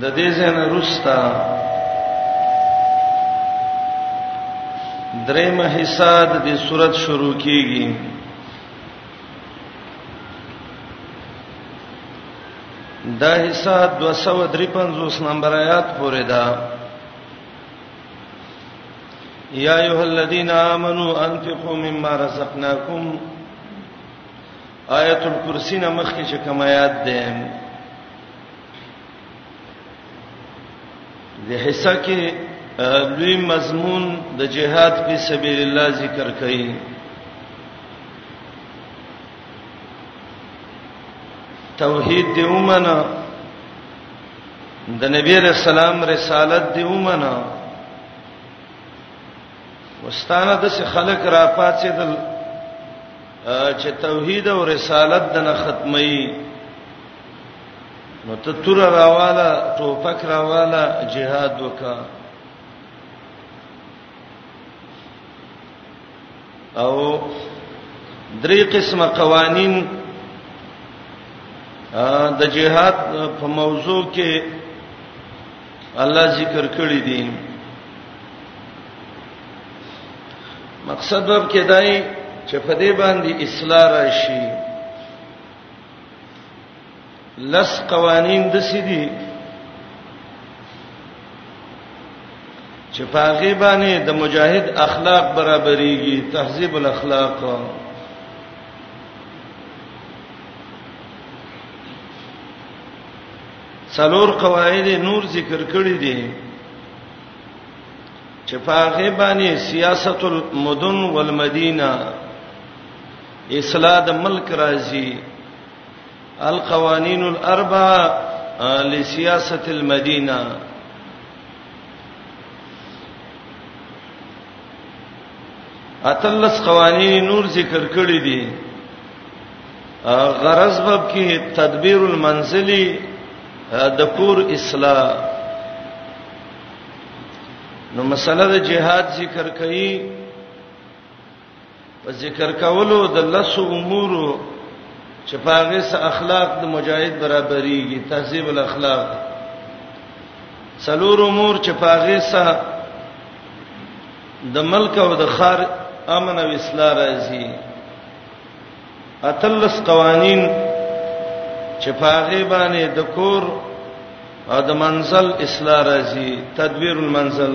د دې ځنه رستا درېمه حصہ د دې صورت شروع کیږي دا حصہ 253 نمبر آیات پورې ده یا ایه الذین آمنو انفقوا مما رزقناکم آیت الکرسی نمخ کې چې کوم آیات ده د حصہ کې لوی مضمون د جهاد په سبیل الله ذکر کړي توحید دی ومنه د نبی رسول الله رسالت دی ومنه وستانه د خلک را پاتې دل چې توحید او رسالت دنه ختمي نو ته تور راواله ټوپک راواله جهاد وکا او درې قسمه قوانين د جهاد په موضوع کې الله ذکر کړی دي مقصد ورکه دای چې په دې باندې اصلاح راشي لس قوانین د سیدی چې پاغي باندې د مجاهد اخلاق برابرېږي تهذیب الاخلاق څلور قواعد نور ذکر کړی دي چې پاغه باندې سیاست المدن والمدینه اصلاح د ملک راځي القوانین الاربعه لسیاست المدینه اتلس قوانین نور ذکر کړی دي غرض باب کې تدبیر المنزلی د کور اصلاح نو مسله د جهاد ذکر کړي په ذکر کولو د لس امور چې پاغه سه اخلاق د مجاهد برابرېږي تهذیب الاخلاق څلور امور چې پاغه سه د ملک او د خار امن او اصلاح راځي اتلس قوانین چې پاغه باندې د کور او د منزل اصلاح راځي تدبیر المنزل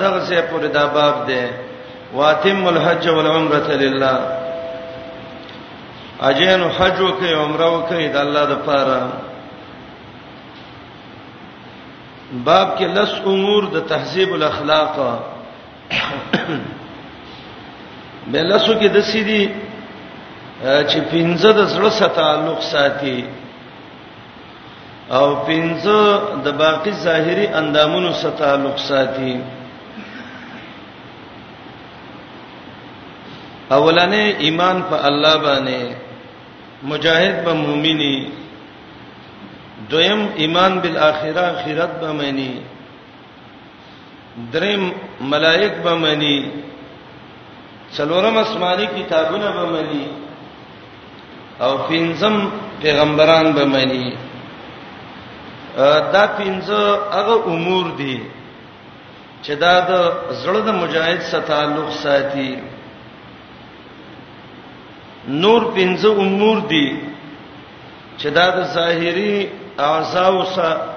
دغه څه پر دا باب ده واتم الحج والعمره لله اجین حج وکي عمره وکي د الله د پاره باب کې لس امور د تهذیب الاخلاق به لاسو کې د سیدی چې پنځه د زړه سره تعلق ساتي او پنځه د باقی ظاهری اندامونو سره تعلق ساتي اولنې ایمان په الله باندې مجاهد به مؤمنی دویم ایمان بالآخره آخرت به معنی دریم ملائک به منی څلورم آسماني کتابونه به منی او پنځم پیغمبران به منی دا پنځه هغه امور دي چې دا د زړه د مجاهد سره تعلق ساتي نور پنځه امور دي چې دا د ظاهري اعضاء سره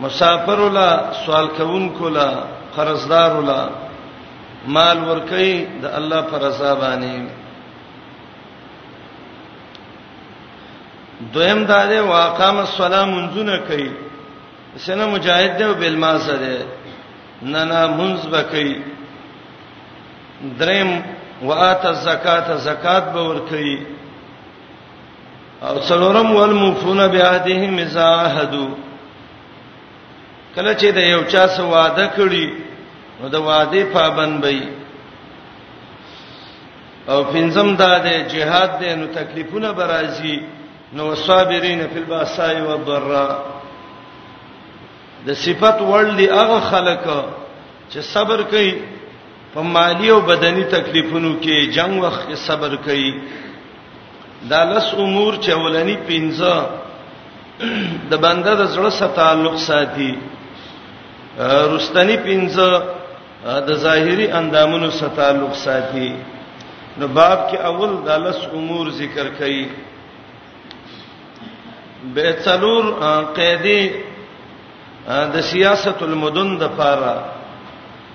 مسافر ولا سوال کوونکو لا قرضدار ولا مال ورکي د الله پر رضا باندې دویم دا دی واقام السلام منځونه کوي سنه مجاهد دی او بل ما سره نه نه منځ بکي دریم وات الزکات زکات به ور کوي او څلورم والموفون بعهدهم اذا عهدوا کله چې د یو چا سره وعده کړی نو د وعده پابند وي او پنځم دا د جهاد د نو تکلیفونه برازي نو صابرین فی الباساء والضراء د صفات وړل دی هغه خلک چې صبر کوي په مالی او بدني تکلیفونو کې جنگ وخت کې صبر کوي دا لس امور چې ولني پنځه د بنده د زړه سره تعلق ساتي رستنی پنځه د ظاهری اندامونو سره تعلق ساتي نو باب کې اول د لس امور ذکر کړي به څلور قیدی د سیاست المدن د پاره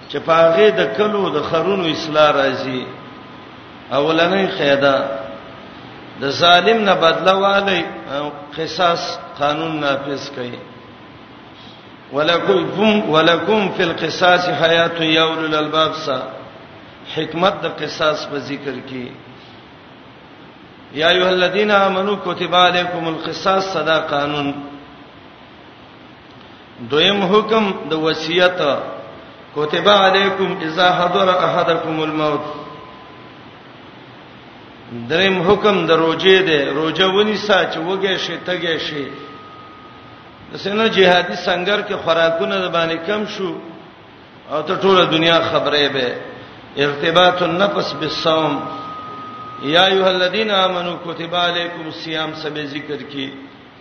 چې پاغه د کلو د خرونو اصلاح راځي اولنې قاعده د ظالم نه بدلا والی قصاص قانون نافذ کړي ولکم ولکم فی القصاص حیات یا اول الالباب سا حکمت د قصاص په ذکر کې یا ایه الذین آمنو کتب علیکم القصاص صدا قانون دویم حکم د وصیت کتب علیکم اذا حضر احدکم الموت دریم حکم د روزه دی روزه ونی سا چې وګه شي تګه شي سينو جهادي سنگر کې خوراکونه د باندې کم شو او ته ټوله دنیا خبرې به ارتباط النفس بالصوم یا ایه الذین آمنو کتب علیکم الصیام سبه ذکر کی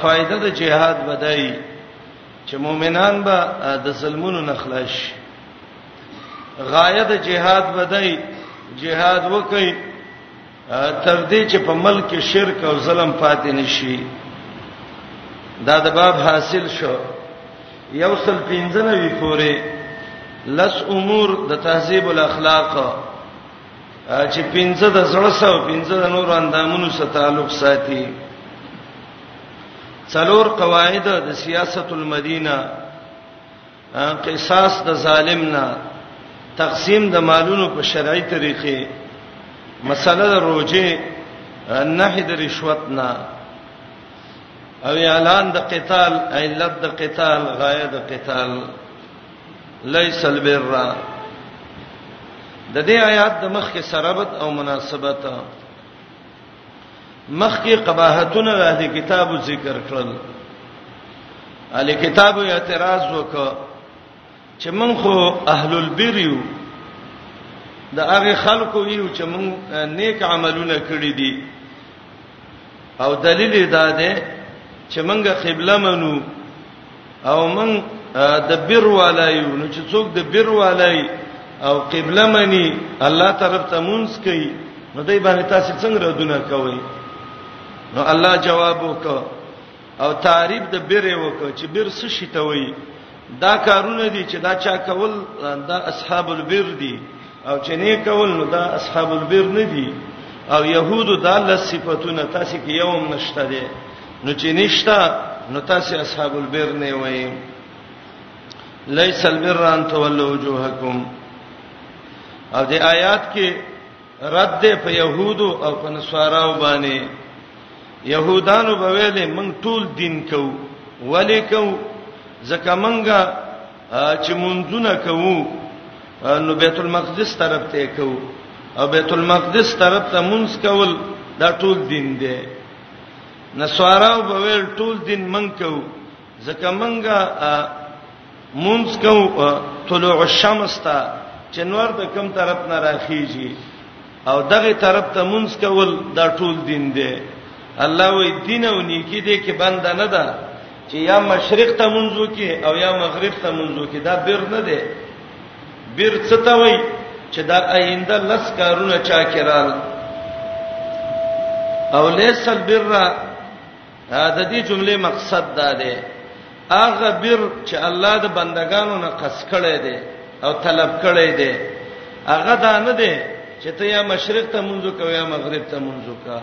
فائدہ د جهاد بدای چې مؤمنان به د ظلمونو نخلاص شي غایه د جهاد بدای جهاد وکي تر دې چې په ملک شرک او ظلم پاتې نشي دا د باب حاصل شو یو سل پنځنوي پورې لس امور د تهذیب الاخلاق چې پنځه د زړه سره پنځه د نور اندامونو سره تعلق ساتي څلور قواعد د سیاست المدینه قصاص د ظالم نه تقسیم د مالونو په شرعي طریقې مسله د روزه نه د رشوت نه او اعلان د قتال علت د قتال غایه د قتال ليس البر د دې آیات د مخ کې سرابت او مناسبت مخ کې قباحتونه د اهل کتابو ذکر کړل اهل کتابو اعتراض وکړ چې موږ خو اهل البر یو د هغه خلکو یو چې موږ نیک عملونه کړی دي او دلیل دا ده چې موږ قبله منو او موږ د بیر والایو نو چې څوک د بیر والای او قبله مني الله طرف ته مونږ کوي نو دای باندې تاسو څنګه ردونه کوي نو الله جواب وکړ او تعریف د بیر وکړه چې بیر څه شي ته وایي دا کارونه دي چې دا چا کول دا اصحاب البر دي او چې نه کول نو دا اصحاب البر نه دي او يهودو دا لس صفاتونه تاسو کې یوم نشته دي نو چې نشته نو تاسو اصحاب البر نه وایي ليس البر ان تولوا وجوهکم او د آیات کې رد ده په يهودو او په نصاراو باندې يهودانو به ویلې موږ ټول دین کو ولې کو ځکه موږ چې مونږونه کوو نو بیت المقدس طرف ته کو او بیت المقدس طرف ته مونږ کول دا ټول دین دی نصاراو به ویل ټول دین موږ کو ځکه منګه مونږ کو طلوع الشمس ته چې نور د کم طرف نه راخیږي او دغه طرف ته مونږ کول دا ټول دین دی الله وی دین او نیکی دې کې بند نه ده چې یا مشرق ته مونږ کې او یا مغرب ته مونږ کې دا بیر نه دی بیر څه ته وی چې دا آینده لس کارونه چا کړهل او لیس البر د دې جملې مقصد دا دی هغه بیر چې الله د بندگانو نه قص کړي دي او طلب کړي دي هغه دا نه دی چې ته یا مشرق ته منځ کوي یا مغرب ته منځ کا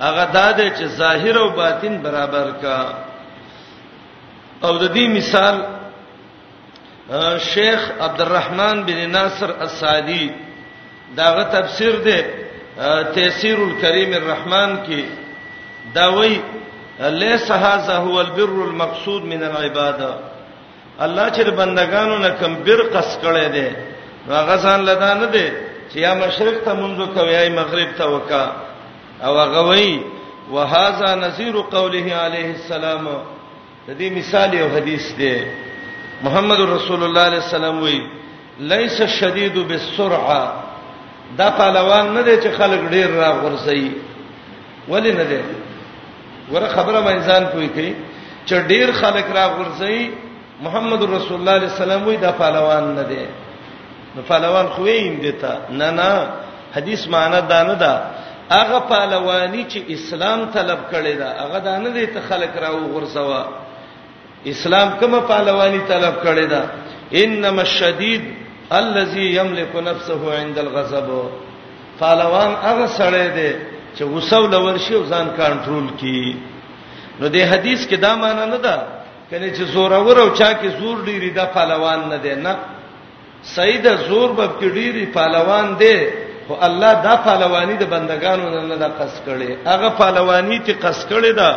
هغه دا دی چې ظاهر او باطن برابر کا او د دې مثال شیخ عبدالرحمن بن ناصر السعدی داغه تفسیر دی تفسیر الکریم الرحمن کې دا وایي ليس هذا هو البر المقصود من العباده الله چې بندگانو نه کم بر قص کړي دي هغه ځان لدا نه دي چې یا مشرق ته منځ کوي یا مغرب ته وکا او هغه وایي وهذا نذير قوله عليه السلام د دې مثال یو حدیث دی محمد رسول الله علیه السلام وی لیس الشدید بالسرعه دا پهلوان نه دی چې خلک ډیر را غورځي ولی نه دی ور خبره ما انسان کوي کوي چې ډیر خلک را غورځي محمد رسول الله علیه السلام وی دا پهلوان نه دی نو پهلوان خو وین دیتا نه نه حدیث معنی دا نه ده هغه پهلوانی چې اسلام طلب کړی دا هغه دا نه دی ته خلک راو غرزوا اسلام کومه پهلوانی طلب کړی دا انما الشدید الذي يملك نفسه عند الغضب پهلوان هغه سړی دی چې وسو لور شي ځان کنټرول کی نو دې حدیث کې دا معنی نه ده کله چې زور اور او چا کې زور ډیری دا پهلوان نه دی نه سعید زور به کې ډيري پهلوان دی خو الله دا پهلوانی د بندگانو نه نه دا قص کړي هغه پهلوانی ته قص کړي دا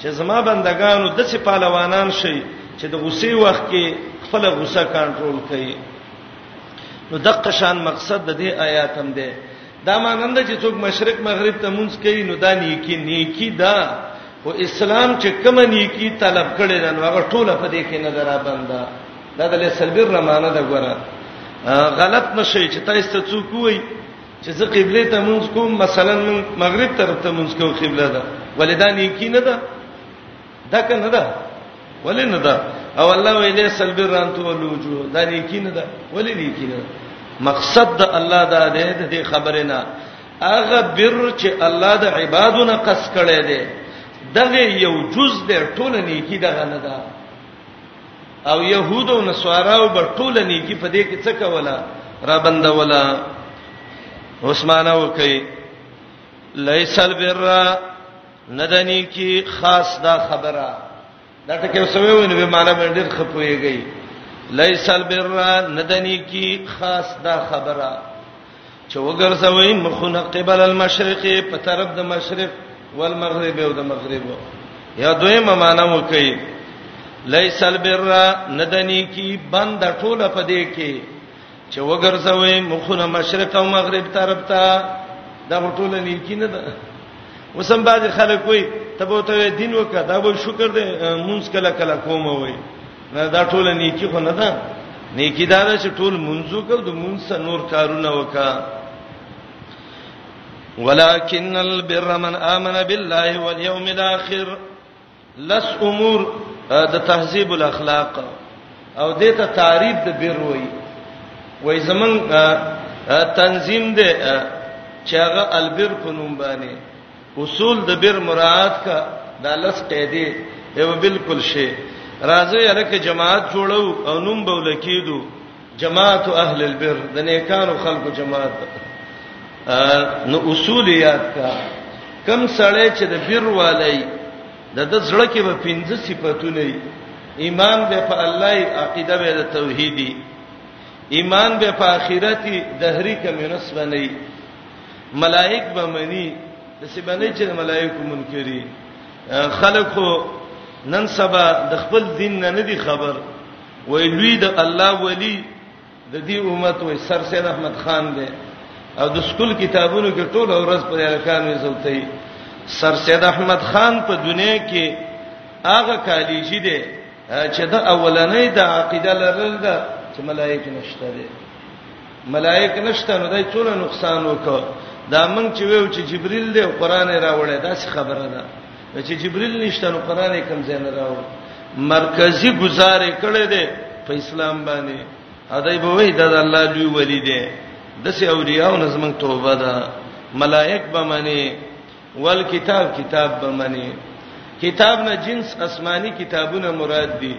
چې زما بندگانو د څه پهلوانان شي چې د غصې وخت کې خپل غصه کنټرول کړي نو دغه شان مقصد د دې آیات هم دی دا مانند چې څوک مشرق مغرب ته مونږ کوي نو دا نیکی نیکی دا او اسلام چې کوم نیکی طلب کړي دا هغه ټوله په دې کې نظر راځي دا د لیس البر معنی ده ګوره غلط نشي چې تاسو ته څوک وایي چې زه قبله ته مونږ کوم مثلا مغرب طرف ته مونږ کوو قبله ده ولدا نیکی نه ده دا کنه ده ولې نه ده او الله ویلې سلبی ران تو لوجو دا نیکی نه ده ولې نیکی نه ده مقصد د الله دا دی د دې خبره نه هغه بر چې الله د عبادونه قص کړي دي دغه یو جز دی ټول نیکی دغه نه ده او يهود او نصاراو به ټول نیکی په دې کې څه کوله را بندوله عثمانه وکي ليس البر ندني کی خاص دا خبره دا ټکه وسوي ونه به معنا باندې خپويږي ليس البر ندني کی خاص دا خبره چې وګرځوي مخونه قبل المشرق په طرف د مشرق والمغرب او د مغرب یا دویمه معنا مو کوي لیس البر ندنی کی بند ټوله پدې کې چې وګرځوي مخونه مشرق او مغرب طرف ته دا ټوله نیکی نه ده وسم باز خلک وي تبو ته دین وکړه دا به شکر دې مونږ کله کله کومه وي نه دا ټول نیکی خو نه ده نیکی دا ده چې ټول منځو کو د مونږ نور کارونه وکا ولكن البر من امن بالله واليوم الاخر لس امور د تهذیب الاخلاق او دته تعریف د بر وای وای زمون تنظیم ده چې هغه البر په نوم باندې اصول د بیر مراعات کا دا لس قاعده یو بالکل شی راځي الکه جماعت جوړو او نوم بول کېدو جماعت اهل البر د نیکانو خلکو جماعت نو اصول یاد کا کم سړی چې د بیر والي د د زړه کې به پنځه صفاتونه ایمان به په الله عقیده به د توحیدی ایمان به په آخرت دهری کمنس باندې ملائک به منی د څه باندې چې ملائک منکری خلکو نن سبا د خپل دین نه نه دی خبر وای لوی د الله ولی د دې امت وای سر سید احمد خان دی او د سکول کتابونو کې ټول ورځ په یاره کار نه زوتای سر سید احمد خان په دنیا کې هغه کالیجی دی چې دا اولنې د عقیده لرل ده چې ملائک نشته دي ملائک نشته نو دای ټول نقصان وکړ دا مونږ چې ویو چې جبريل دی او قران راوړی دا څه خبره ده چې جبريل نشته نو قران یې کم ځای نه راو مرکزی گزارې کړې ده په اسلام باندې ادای به وای دا د الله لوی ولی دی د سه اولیاء او نظم توبه ده ملائک به معنی ول کتاب کتاب به منی کتاب نه جنس آسماني کتابونه مراد دي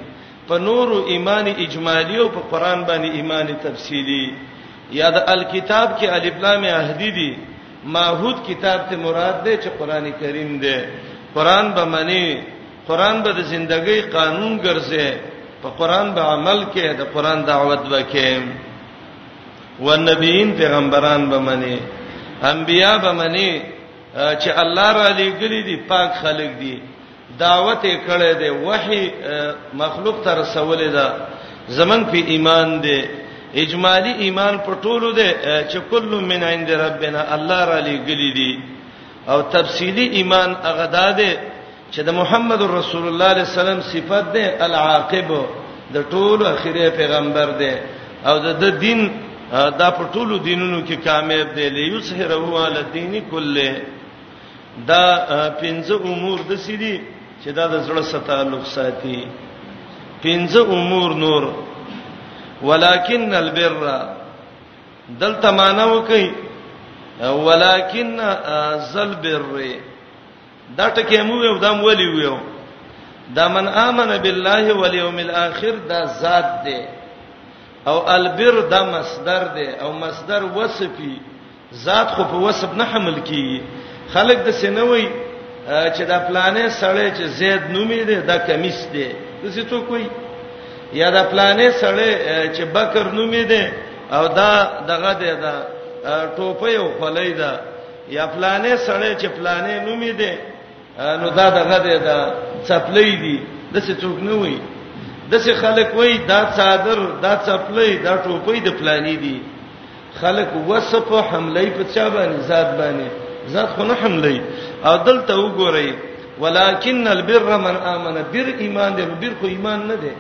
په نور ایمان اجمالی او په قران باندې ایمان تفصیلی یا د الکتاب کې الف لام عهدی دي ماحود کتاب ته مراد ده چې قران کریم ده قران به منی قران به د ژوندۍ قانون ګرځي په قران به عمل کې د قران دعوت وکړي والنبیین پیغمبران به منی انبیا به منی چې الله را لېګلې دي پاک خلق دي دعوت یې کړې ده وحي مخلوق تر سوالې ده زمنګ په ایمان ده اجمالی ایمان په ټولو ده چې کل من عند ربنا الله را لېګلې دي او تفصیلی ایمان هغه ده چې د محمد رسول الله علیه السلام صفت ده العاقب د ټول اخیری پیغمبر ده او د دین دا په ټول دینونو کې کامیاب دی لیسهره علی الدین کله دا پنځه امور د سړي چې دا د زړه ستالوخ ساتي پنځه امور نور ولکن البر دلته معنی وکي ولکن ذل بر دا ټکی مو یو دام ولی ویو دا من امن بالله والیوم الاخر دا ذات دی او البر دا مصدر دی او مصدر وصفی ذات خو په وصف نه حمل کیږي خلک د سینوي چې دا پلانې سړی چې زید نومې دی دا کمیس دی څه څوک وي یا دا پلانې سړی چې بکر نومې دی او دا دغه دی دا ټوپه یو خلې ده یا فلانه سړی چې فلانه نومې ده نو دا دغه ده دا چپلې دي د څه څوک نه وي د څه خلک وای دا صادر دا چپلې دا ټوپې د فلاني دي خلک وسپ حملې په چا باندې ذات باندې ذات خو نه حملې او دلته وګورئ ولکن البر من امن بر ایمان دی بر خو ایمان نه دی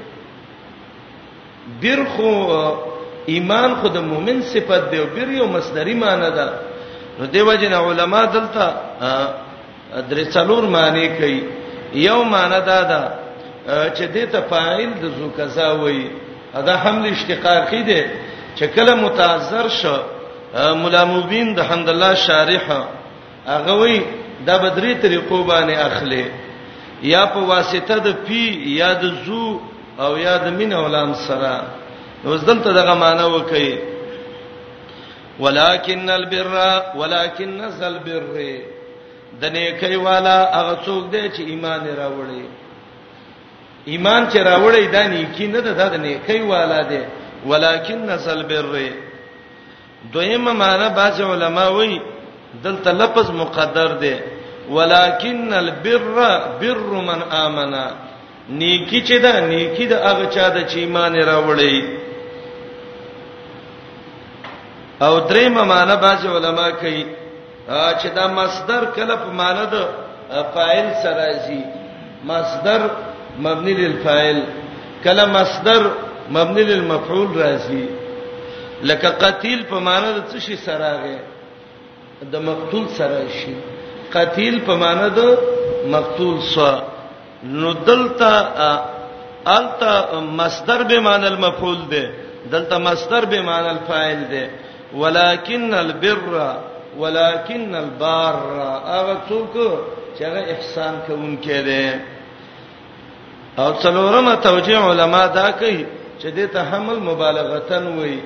بر خو ایمان خو د مؤمن صفت دی او بر یو مصدری معنی ده نو دیو جن علما دلته درې څلور معنی کوي یو معنی دا ده چې دې ته فاعل د زو کذا وای دا حمل اشتقاقی دی چې کله متعذر شو مولا مبین د حمد الله شارح هغه وی دا بدري طریقو باندې اخلي یا په واسطه د پی یا د زو او یا د مین اولام سره نو ځدلته دغه معنی وکي ولکن البر ولکن نزل بر د نیکي والا هغه څوک دی چې ایمان راوړي ایمان چې راوړي دا نیکی نه ده د نیکي والا دی ولکن نزل بر دویمه معنی باج علماء وی دلته لفظ مقدر دی ولکن البر بر من امنا نیکی چې دا نیکی د هغه چا د چې ایمان راوړی او درې ممانه باج علما کوي چې دا مصدر کله په معنی د فاعل سره راځي مصدر مبني للفاعل کله مصدر مبني للمفعول راځي لکه قتیل په معنی د څه شي سره راغی د مقتول سره شي قتیل په معنی د مقتول سره نو دلته الته مصدر به معنی المفعول ده دلته مصدر به معنی الفاعل ده ولکن البر ولکن البار هغه څوک چې هغه احسان کوونکی دی او څلورمه توجیه علما دا کوي چې دې ته حمل مبالغتن وایي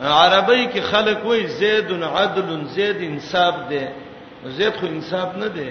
عربی کې خلک وایي زید عدل زید انصاف دی زید خو انصاف نه دی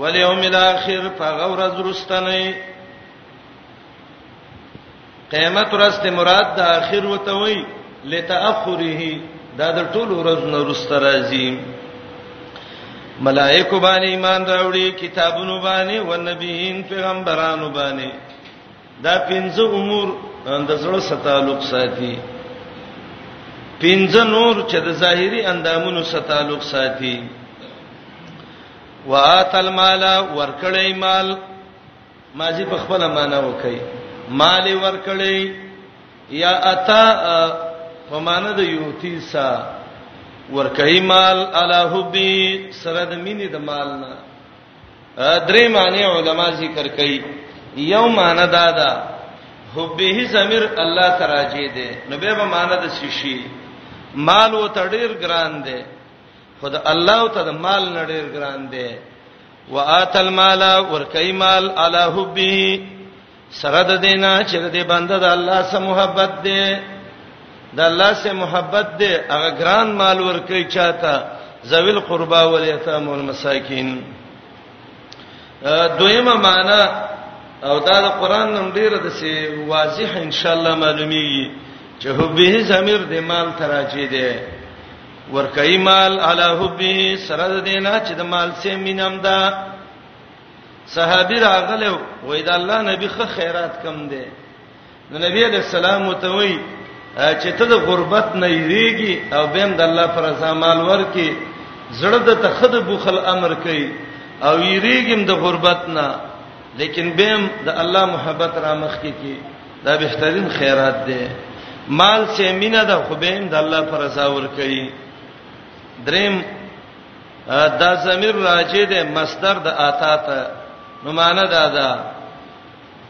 ولیوم الاخر فغور ذرستنه قیامت ورځ ته مراد د اخر وته وی لتاخره دا د ټول ورځ نه ورسته راځي ملائکه باندې ایمان راوړي کتابونو باندې او نبیین پیغمبرانو باندې دا پنځه امور د زړه سره تعلق ساتي پنځه نور چې د ظاهري اندامونو سره تعلق ساتي واتل مال ورکړی مال ماضی په خپل معنا وکي مال ورکړی یا اتا په معنا د یوتی سا ورکړی مال علی حبی سره د مینې د مال نه درې معنی علما ذکر کوي یو معنی دا ده حبه زمير الله تراجي دي نو به معنی د شي مال و تډیر ګران دي خود الله ته د مال نړیر ګران دی واتل مال ورکای مال علی حبه سره د دینا چې د بنده د الله سره محبت دی د الله سره محبت دی هغه ګران مال ورکای چاته ذویل قربا والیتام والمساکین دویمه معنا او دا د قران نوم ډیر د سی واضح ان شاء الله معلومیږي چې حبه زمير د مال تراجه دی ورکای مال علی حبه سره د دینه چې د مال سه مینم ده صحابي راغله وای دا الله نبی خو خیرات کم ده نو نبی علیہ السلام ته وای چې ته د غربت نه یریږي او بیم د الله پر رضا مال ورکی زړه د تخد بوخل امر کوي او یریږم د غربت نه لیکن بیم د الله محبت را مخ کې کی, کی دا بهترین خیرات دی مال سه مینه ده خو به د الله پر رضا ور کوي دریم دا زمير راجه ده مصدر د آتا ته نو معنا دا ده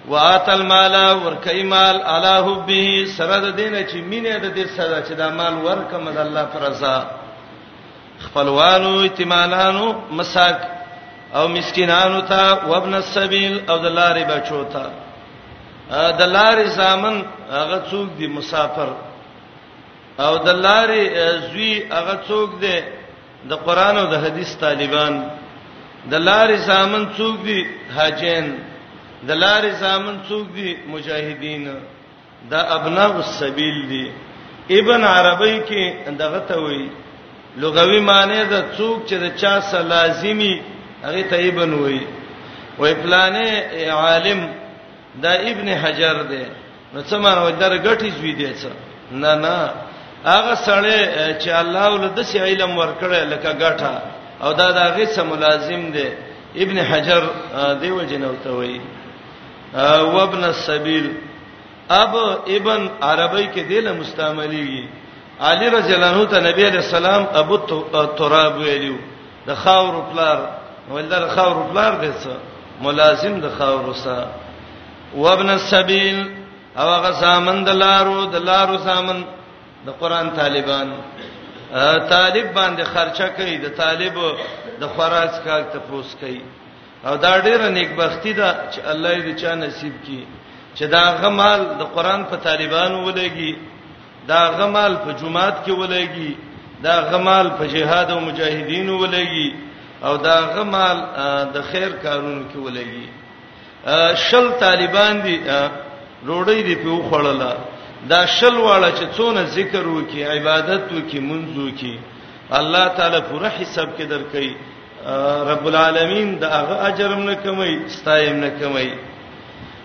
واتل مال ور کوي مال علا حبه سره د دینه چې مینه د دې سره چې دا مال ور کوم د الله پر رضا خپلوانو ایتمانانو مساک او مسکینانو ته وابن السبیل او د لارې بچو ته د لارې زامن هغه څوک دی مسافر او د لارې زوی هغه څوک دی د قران او د حدیث طالبان د لارې زامن څوک دی حاجین د لارې زامن څوک دی مجاهدین دا ابناء السبیل دی ابن عربی کې دغه ته وایي لغوي معنی د څوک چې د چا سره لازمی هغه ته ابن وای وای پلانې عالم دا ابن حجر دی نو څه معنی وای در غټی زوی دی څه نه نه هغه سړی چې الله ولود سي علم ورکړی لکه غټه او دا دا غي سم لازم دی ابن حجر دیو جنو ته وای او ابن السبيل اب ابن عربی کې دله مستعمليږي علي رضی الله عنه ته نبی علیہ السلام ابو تراب ویلو د خاور پلار ولدار خاور پلار دی څه ملازم د خاور وسه وابن السبيل او هغه سامن د لارو د لارو سامن د قران طالبان طالب باندې خرچه کوي د طالب د خراج کار ته پوس کوي او دا ډیره نیکبختی ده چې الله دې چا نصیب کړي چې دا غمال د قران په طالبانو ولګي دا غمال په جماعت کې ولېږي دا غمال په جهاد او مجاهدینو ولېږي او دا غمال د خیر کارونو کې ولېږي شل طالبان دي روړی دی په وخړله دا شل واړه چې څونه ذکر وکي عبادت وکي منځ وکي الله تعالی پوره حساب کې درکې رب العالمین دا هغه اجر نه کمي ستایم نه کمي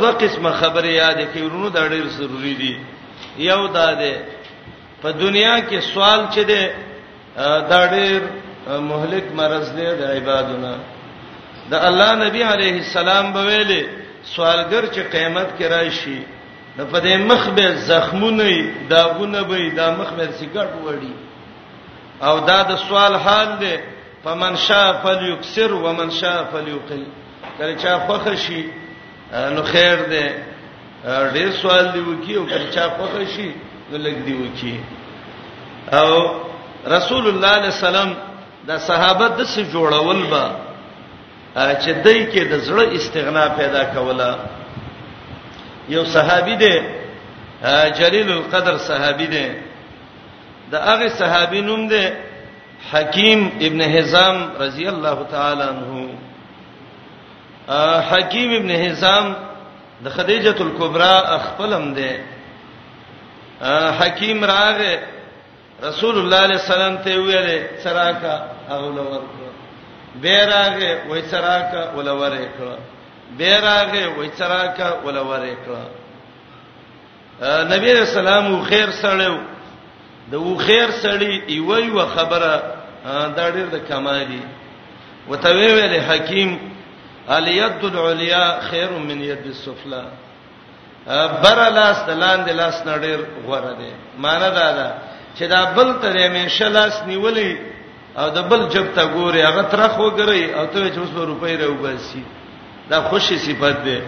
دوه قسمه خبرې یاد کړئ ورونو دا ډېر ضروری دي یو دا ده په دنیا کې سوال چي ده دا ډېر مهلک مرز دی د عبادتونه د الله نبی عليه السلام به ویلي سوالګر چې قیامت کې راشي نو په دې مخ به زخمونه داغونه به د مخ به سیګټ وړي او دا د سوال حال دی فمن شاء فليكسر ومن شاء فليقل کله چا خوښ شي نو خیر دی ډیر سوال دی وکی او کله چا خوښ شي نو لګ دی وکی او رسول الله علیه السلام د صحابه د څه جوړول با چې دای کې د زړه استغنا پیدا کوله یو صحابي دی جلیل القدر صحابي دی د هغه صحابي نوم دی حکیم ابن حزام رضی الله تعالی عنہ حکیم ابن حزام د خدیجه الکبرى خپلم ده حکیم راغه رسول الله علیه السلام ته ویل سراکا اولور بیراغه وای سراکا ولور کړه بیراغه وای سراکا ولور کړه نبی رسول الله خیر سړیو د و خیر سړی ایو یو خبره دا ډیر د کمالي وته ویل حکیم الیت العلیا خیر من ید السفلا بر لاس د لاندې لاس نړیر غوړه دی معنی دا ده چې دا بل تر همیشه لاس نیولې او د بل جب ته ګوري هغه ترخ وګري او ته چې اوس روپۍ راو باسي دا خوشي صفت ده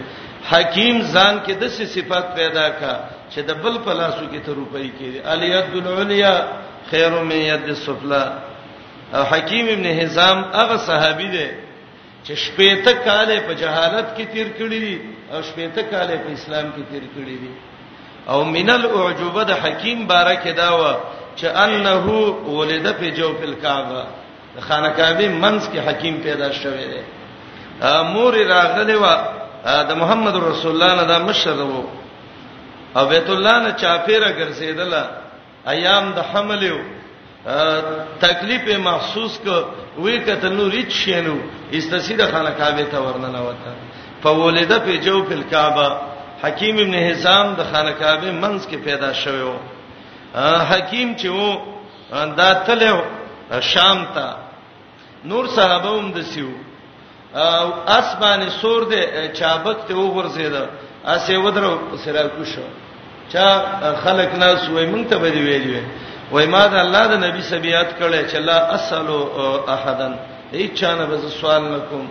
حکیم ځان کې د څه صفت پیدا کا چې د بل په لاسو کې ته روپۍ کې الیت العلیا خیر من ید السفلا او حکیم ابن حزام هغه صحابي ده چې شپېته کاله په جهالت کې تیر کړی دي او شپېته کاله په اسلام کې تیر کړی دي او من الاعجوبه د حکیم باره کې دا و چې انه ولد په جوف الكعبه خانه کعبه منځ کې حکیم پیدا شوی دی مور راغلی و د محمد رسول الله نه دا مشر وو او بیت الله نه چاپیره ګرځیدله ایام د حمل یو تکلیف محسوس ک وی کتل نو ریچ شینو استسید خانه کعبه ته ورننه وته فولده په جو په کعبه حکیم ابن حزام د خانه کعبه منځ کې پیدا شوی و حکیم چې و دا تلو شام ته نور صحابه هم د سیو او اسمان سور دې چابک ته وغورځید اسې ودرو سره کوشو چا خلق ناس وای مونږ ته به ویلې وای ما د الله د نبی سبيات کړي چې لا اسلو احدن هیڅ چانه به سوال نکوم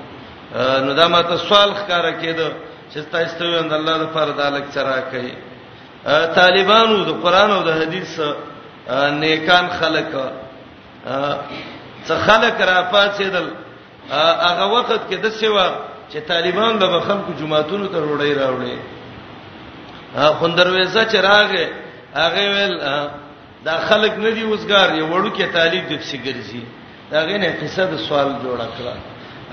نو دا ماته سوال ښکارا کېده چې تاسو ته وند الله د فرض الک چرا کوي طالبانو د قران او د حدیث نیکان خلک څه خلک را پاتېدل هغه وخت کې د سیوا چې طالبان د خلکو جماعتونو ته روړی راوړي خوندرويزه چې راغې هغه ویل دا خلک نه دی وزګار یو وړو کې طالب د پسې ګرځي دا غینه قصه د سوال جوړ کړه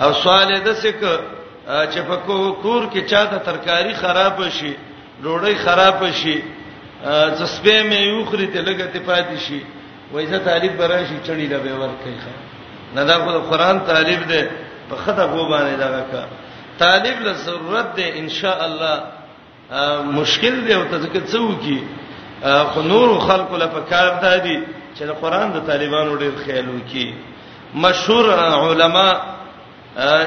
او سوال یې د سک چې په کور کې چا د ترکاری خراب شي ډوړی خراب شي زسبه مې یو خري ته لګته پاتې شي وای زه طالب براشي چړي لا به ور کوي ښه نه دا خو قرآن طالب دی په خطه غو باندې دا کا طالب له ضرورت دی ان شاء الله مشکل دی او تاسو کې څو کی خو نور خلق له پکار دادی چې د قرآن د طالبانو ډیر خیال وکي مشهور علما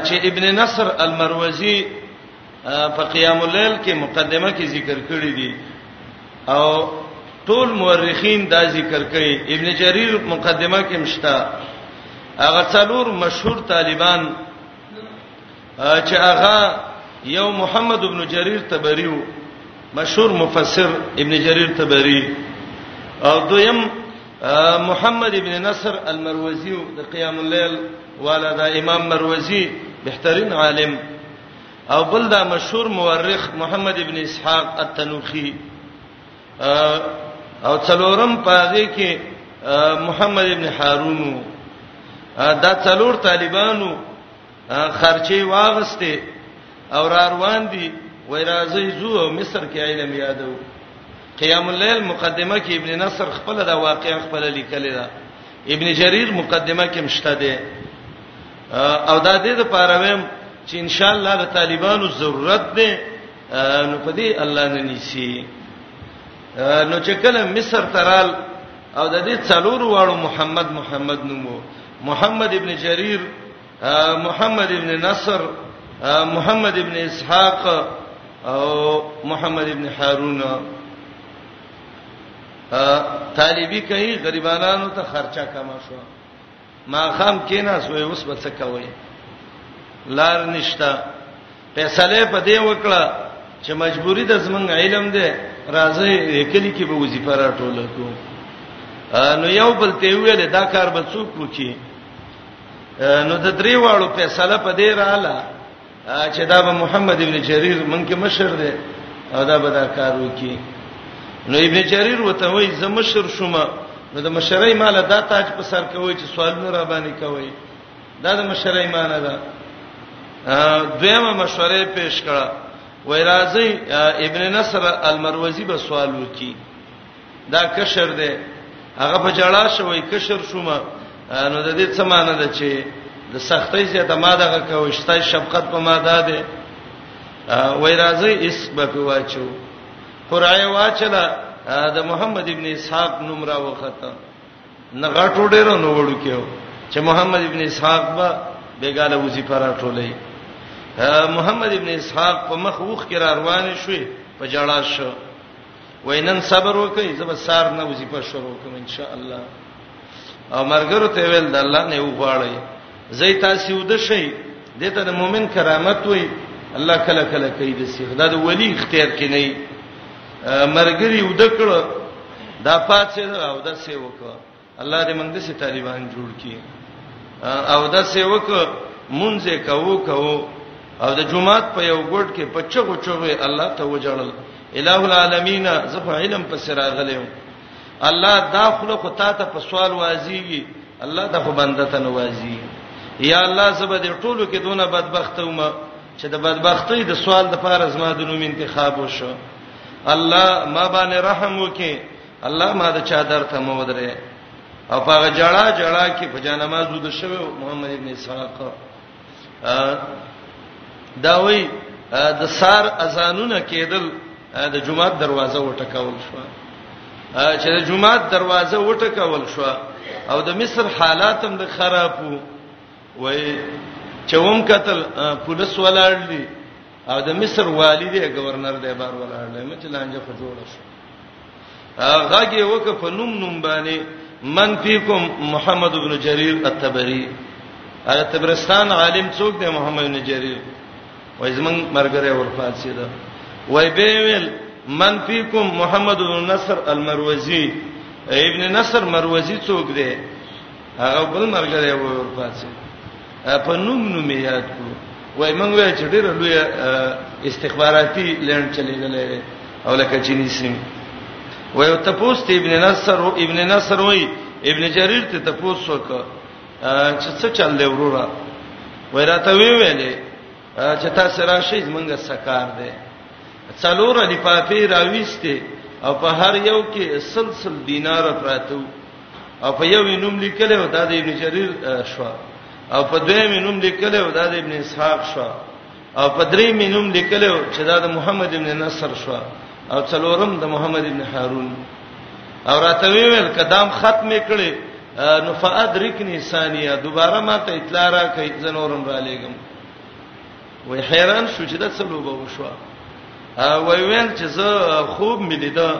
چې ابن نصر المروزی په قیام الليل کې مقدمه کې ذکر کړی دی او ټول مورخین دا ذکر کوي ابن جرير مقدمه کې مشتا هغه څلور مشهور طالبان چې هغه یو محمد ابن جرير تبری وو مشهور مفسر ابن جرير تبری او دویم محمد ابن نصر المروزی د قیام الليل والا دا امام مروزی بهترین عالم او بل دا مشهور مورخ محمد ابن اسحاق التنوخي او څلورم پاغه کې محمد ابن هارون دا څلور طالبانو خرچي واغسته او را روان دي وای راځي زو او مصر کې علم یادو قیام الليل مقدمه کې ابن نصر خپل دا واقعا خپل لیکل دا ابن جرير مقدمه کې مشته ده او دا دې د پاره ویم چې ان شاء الله د طالبانو ضرورت دی نو په دې الله نه نیسی نو چې کله مصر ترال او د دې څلور واړو محمد محمد نومو محمد ابن جرير محمد ابن نصر محمد ابن اسحاق او محمد ابن هارون طالبي کوي غریبانو ته خرچه کما شو ما خام کینا سوې اوس به څه کوي لار نشتا فیصله په دې وکړه چې مجبوری د زمنګ علم دی راځي کلی کې به وظیفه راټول کو نو یو بل ته ویل دا کار به څوک وکي نو د درې واړو فیصله په دې رااله چې دا به محمد ابن جرير مونږه مشر دی او دا به دا کار وکي نو ابن جرير وته وای زه مشر شوم نو د مشرۍ مال دا تاج په سر کوي چې سوالونه را باندې کوي دا د مشرۍ مان ده دویمه مشوره پیش کړه وای راځي ابن نصر المروزی به سوال وکي دا کشر دی هغه په جړا شوی کشر شوم نو د دې څه معنی ده چې د سختۍ سره د ماده غو کوشتای شفقت په ماده ده وای راځي اس بک واچو قرای واچلا د محمد ابن اسحاق نوم را وخته نه غټو ډیرو نو وړو کېو چې محمد ابن اسحاق با بیګاله وظیفه را ټولې محمد ابن اسحاق په مخ وخ کې را روان شوې په جړا شو وینن صبر وکي زب سار نه وظیفه شروع کوم ان شاء الله او مرګرو ته ویل د الله نه وغواړي زي تاسو ود شي دته د مؤمن کرامت وي الله کله کله کوي د سیخ دا د ولی اختیار کې نه مرګري ود کړو دا پاتې او دا سیو کړو الله دې موږ دسي طالبان جوړ کړي او دا سه وک مونږ کوو کوو او د جمعات په یو ګډ کې پچغو چغوي الله ته وجړل الہ العالمین زه په علم په سر غلېم الله دا خلو خو تا ته په سوال وازیږي الله ته خو بنده ته نوازي یا الله زبه دې ټولو کې دونه بدبخت ومه چې د بدبختی د سوال د پاره زما د نوم انتخاب وشو الله ما باندې رحم وکي الله ما د چا در ته مو درې او هغه جړه جړه کې په جنماز ود شوی محمد ابن اسحاق دا وی د سار اذانونه کېدل د جمعه دروازه وټکول شو چې د جمعه دروازه وټکول شو او د مصر حالات هم د خرابو وای چوم قتل پولیس ولاړ دي او د مصر والی دی گورنر دی بار ولاړ دی مچ لانجه خو جوړ شو هغه وک په نوم نوم باندې من فیکم محمد ابن جریر التبری هغه تبرستان عالم څوک دی محمد ابن جریر وای زمنګ مرګره ورفات شي دا وای به ویل من فیکم محمد ابن نصر المروزی ابن نصر مروزی څوک دی هغه بل مرګره ورفات شي په نوم نوم یاد کو وای مونږ وای چې ډېر لوی استخباراتي لړن چلیدلې او لکه چې نسیم وای ته پوسټ ابن نصر او ابن نصر وای ابن جرير ته ته پوسټ وک چې څه چل دی وروره وای راته وی ویلې چې تاسو راشي زمونږه سکار دی څلور لپافي راويسته او په هر یو کې سلسل دینار پراتو او په یو نوم لیکل او د ابن جرير شو او په دویم نوم لیکل او د ابن اسحاق شو او په دریم نوم لیکل او چې دا د محمد ابن نصر شو او څلورم د محمد ابن هارون او راته ویل کدام ختم کړي نو فادرکنی ثانیه دوباره ما ته اطلاع را کوي زنورم را لېګم وای حیران شو چې دا څه لوبه وشو وای ویل چې زه خوب مې لیدا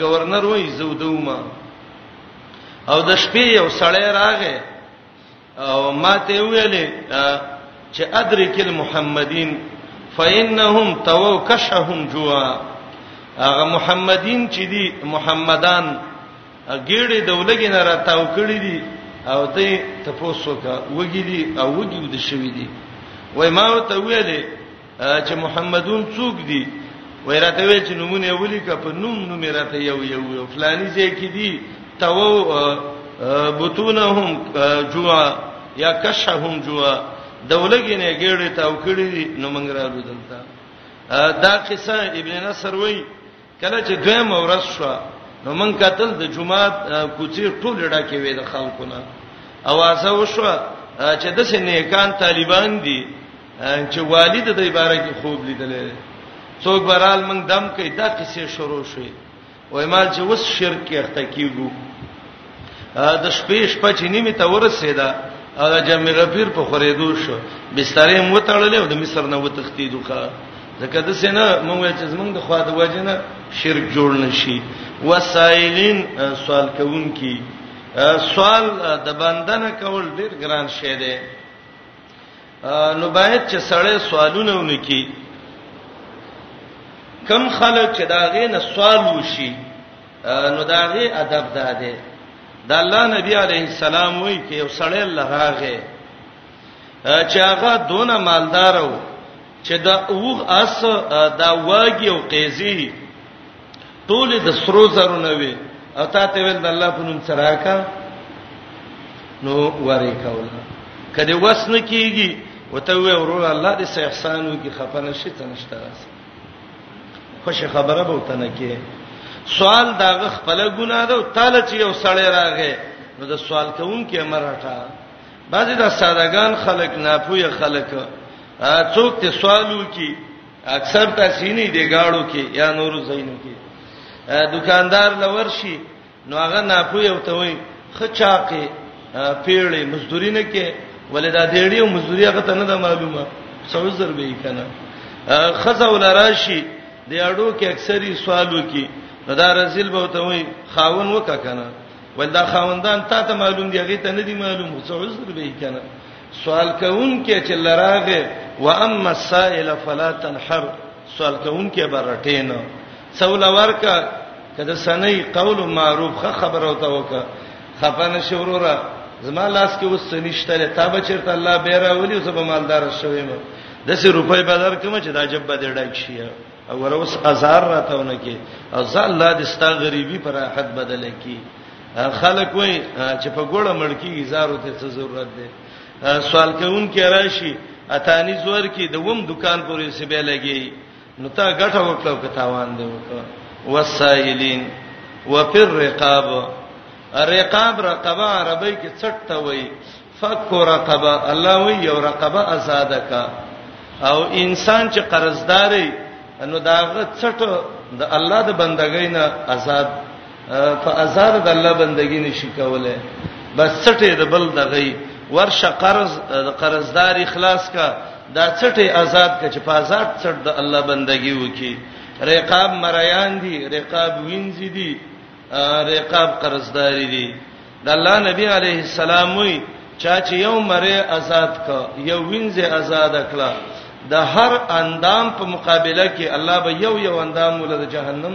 گورنر وای زه ودومه او د شپې یو سړی راغی او ما ته ویلې چې ادرک المحمدین فإنهم توکشهم جوا هغه محمدین چې دي محمدان ګیړې د ولګې نه راتاو کړې دي او ته تاسو کا وګی دي او وګی د شوی دي وای ما ته ویلې چې محمدون څوک دي وای راته ویل چې نمونه ولیکه په نوم نوم راته یو یو یو فلانی ځای کې دي تو بتونهم جوا یا کشهم جوا دولګې نه ګیړې تاو کړې دي نو منګرالو دلته دا قصه ابن نصر وای کله چې دویم ورځ شو نو من قتل د جمعات کوڅې ټول ډکه وې د خلکو نه اواز وشو چې د سې نیکان طالبان دي چې والد د عبارت کې خوب لیدلې څوک برال من دم کې دا قصې شروع شوې وای مال چې وس شرک کې اخته کیږو د شپې شپه چې نیمه ته ورسېده او د جمع غفیر په خریدو شو بسترې مو تړلې او د مصر نه وتښتیدو ښا ځکه د سینا موږ چې زمونږ د خوا د وجنه شرک جوړ نشي وسایلین سوال کوونکی سوال د بندنه کول ډیر ګران شی دی نو باید چې سړی سوالونه ونکي کم خلک چې داغه نه سوال وشي نو داغه ادب ده ده د الله نبی علیه السلام وی کې یو سړی الله راغې چې هغه دونه مالدار وو چې دا اوغ اس دا واګي او قیزی ټول د سرو زرو نه وي او تا ته ویل د الله په نوم سره کا نو وری کوله کله وسنه کیږي وته وی ورور الله دې سه احسانو کې خپنه شي تنشتره خوش خبره به وته نه کې سوال داغه خپل ګناه ده تعالی چې یو سړی راغی نو د سوال کوونکې مرټه بعضی د سادهګان خلک ناپوهه خلک څوک ته سوالو کی اکثر تاسو نه دی گاړو کې یا نورو زینو کې دکاندار لور شي نو هغه ناپوی او ته وای خچا کې پیړې مزدوري نه کې ولې دا دیړي او مزدوري هغه ته نه ده معلومه څو زر به یې کنه خزه ولراشي د اړو کې اکثری سوالو کې دا رزل به ته وای خاون وکا کنه ول دا خاوندان تا ته معلوم دی هغه ته نه دی معلوم څو عذر به کنه سوال کون کې چې لراغه و اما السائل فلا تنحر سوال کون کې برټینه څول ورکا کده سنئی قول معروف خه خبر او ته وکا خپانه شوروره زما لاس کې اوس نشته تا بچرته الله بیره ولی زب مالدار شوی مو د سې روپۍ بازار کوم چې دا جب به ډک شي او وروس هزار راتهونه کې او ځل الله د ستا غریبي پر راحت بدل کی خلک وای چې په ګوړه مړکی هزارو ته څه ضرورت دی سوال کوون کې راشي اتانی زور کې د ووم دکان پورې سبه لګي نو تا ګټه وکړه او کتاوان دی وکړه وسائلین وفي الرقاب الرقاب رقبه عربی کې څټ ته وای فک رقبه الله وی یو رقبه آزاد کا او انسان چې قرضداري نو داغه څټ د الله د بندګۍ نه آزاد په آزاد د الله بندګی نشي کوله بس څټه د بل دغی ورشه قرض د قرضدار اخلاص کا دا څټه آزاد کا چې په آزاد څټ د الله بندگی وکي رقاب مریان دي رقاب وینځ دي رقاب قرضدار دي د الله نبی عليه السلام وی چا چې یو مری آزاد کا یو وینځ آزاد کړه د هر اندام په مقابله کې الله به یو یو اندام ولر جهنم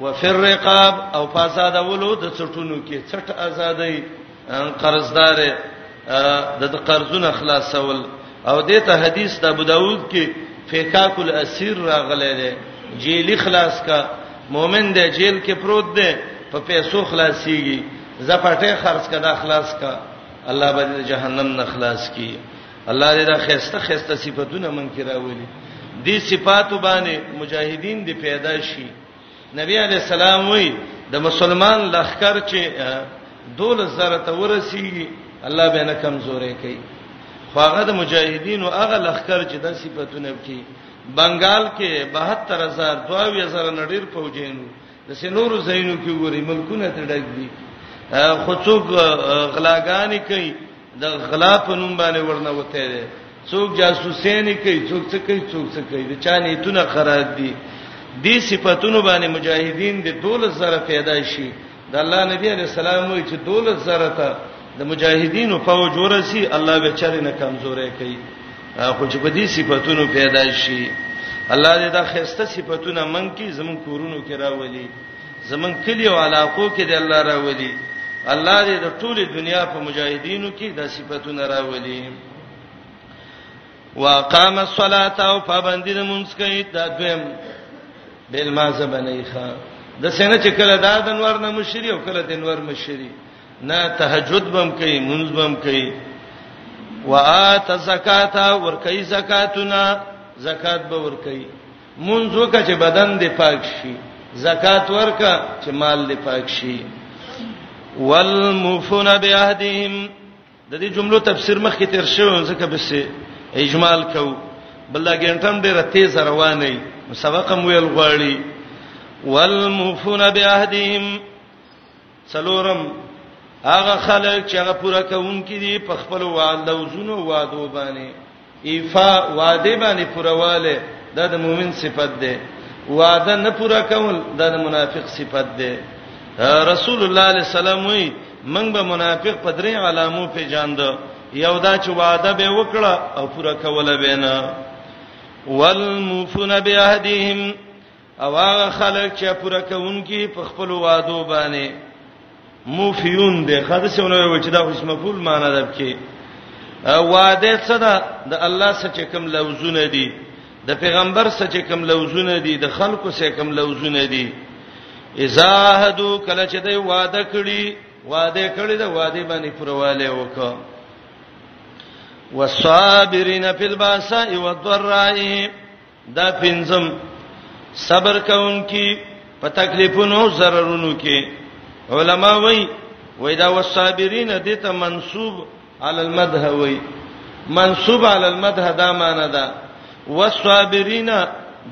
وفي الرقاب او فساد ولو د چټونو کې چټ آزادۍ قرضدار د قرضونه خلاصول او دته حدیث د ابو داود کې فکاک الاسیر راغلی دی جیلی خلاص کا مؤمن دی جیل کې پروت دی په پیسو خلاصيږي زپټه خرج کړه خلاص کا الله باندې جهنم نه خلاص کی الله دې دا خسته خسته صفاتونه مونږ کې راولي دې صفات باندې مجاهدین دې پیدا شي نبی علی السلام وی د مسلمان لخر چې دول زره ته ورسیږي الله به نه کمزورې کوي خو هغه د مجاهدین او هغه لخر چې د صفاتونه کې بنگال کې 72000 22000 نډیر فوجینو د سينورو زینو کې ګوري ملکونه ته ډګ دي خو څوک غلاګانی کوي د غلا په نوم باندې ورنه وته دي څوک جاسوسین کوي څوک څه کوي څوک څه کوي د چا نیتونه خراب دي دې صفاتونو باندې مجاهدین د 12000 پیدا شي د الله نبی علی السلام وی چې 12000 ته د مجاهدینو فوج ورسی الله به چرې نه کمزورې کوي خو چې په دې صفاتونو پیدا شي الله دې دا خسته صفاتونه من کې زمون کورونو کې راولي زمون کلی او علاقو کې د الله راولي الله دې د ټوله دنیا په مجاهدینو کې د صفاتونه راولي واقام الصلاه او پابندی د مونږ کوي دا دویم بل ما زبنه ښه د سینه چې کله دا د انور نه مشری او کله د انور مشری نه تهجد بم کوي مونږ بم کوي وات زکات ور کوي زکاتونه زکات به ور کوي مونږ وکړه چې بدن دې پاک شي زکات ورکړه چې مال دې پاک شي والموفون بعهدهم د دې جملو تفسیر مخکې تیر شو ځکه به سه اجمال کو بل دا ګنټم ډیره تیز روانه سبق مو یل غواړي والموفون بعهدهم څلورم هغه خلک چې هغه پوره کوونکې دي په خپل وعده او زونو وادو باندې ایفا وعده باندې پرواله دا د مؤمن صفت ده وعده نه پوره کول دا د منافق صفت ده رسول الله علیه السلام وی من به منافق په درې علامو پیژاند یو دا چې وعده به وکړه او پوره کوله به نه والمفون بعهدهم او هغه خلک چې پوره کوونکی په خپل وادو باندې موفیون دي خدای سونه وي چې دا اوس مفعول معنی ده کې وعده څه ده د الله سچ کوم لوزونه دي د پیغمبر سچ کوم لوزونه دي د خلکو سچ کوم لوزونه دي اذا هدو کله چې دوی وعده کړی وعده کړی دا وعده باندې پرواله وکړه والصابرین فی الباساء والضراء دا پنځم صبر کوونکی په تکلیفونو ضررونو کې علما وای وای دا والصابرین د ته منسوب علی المدح وای منسوب علی المدح دا معنی ده والصابرین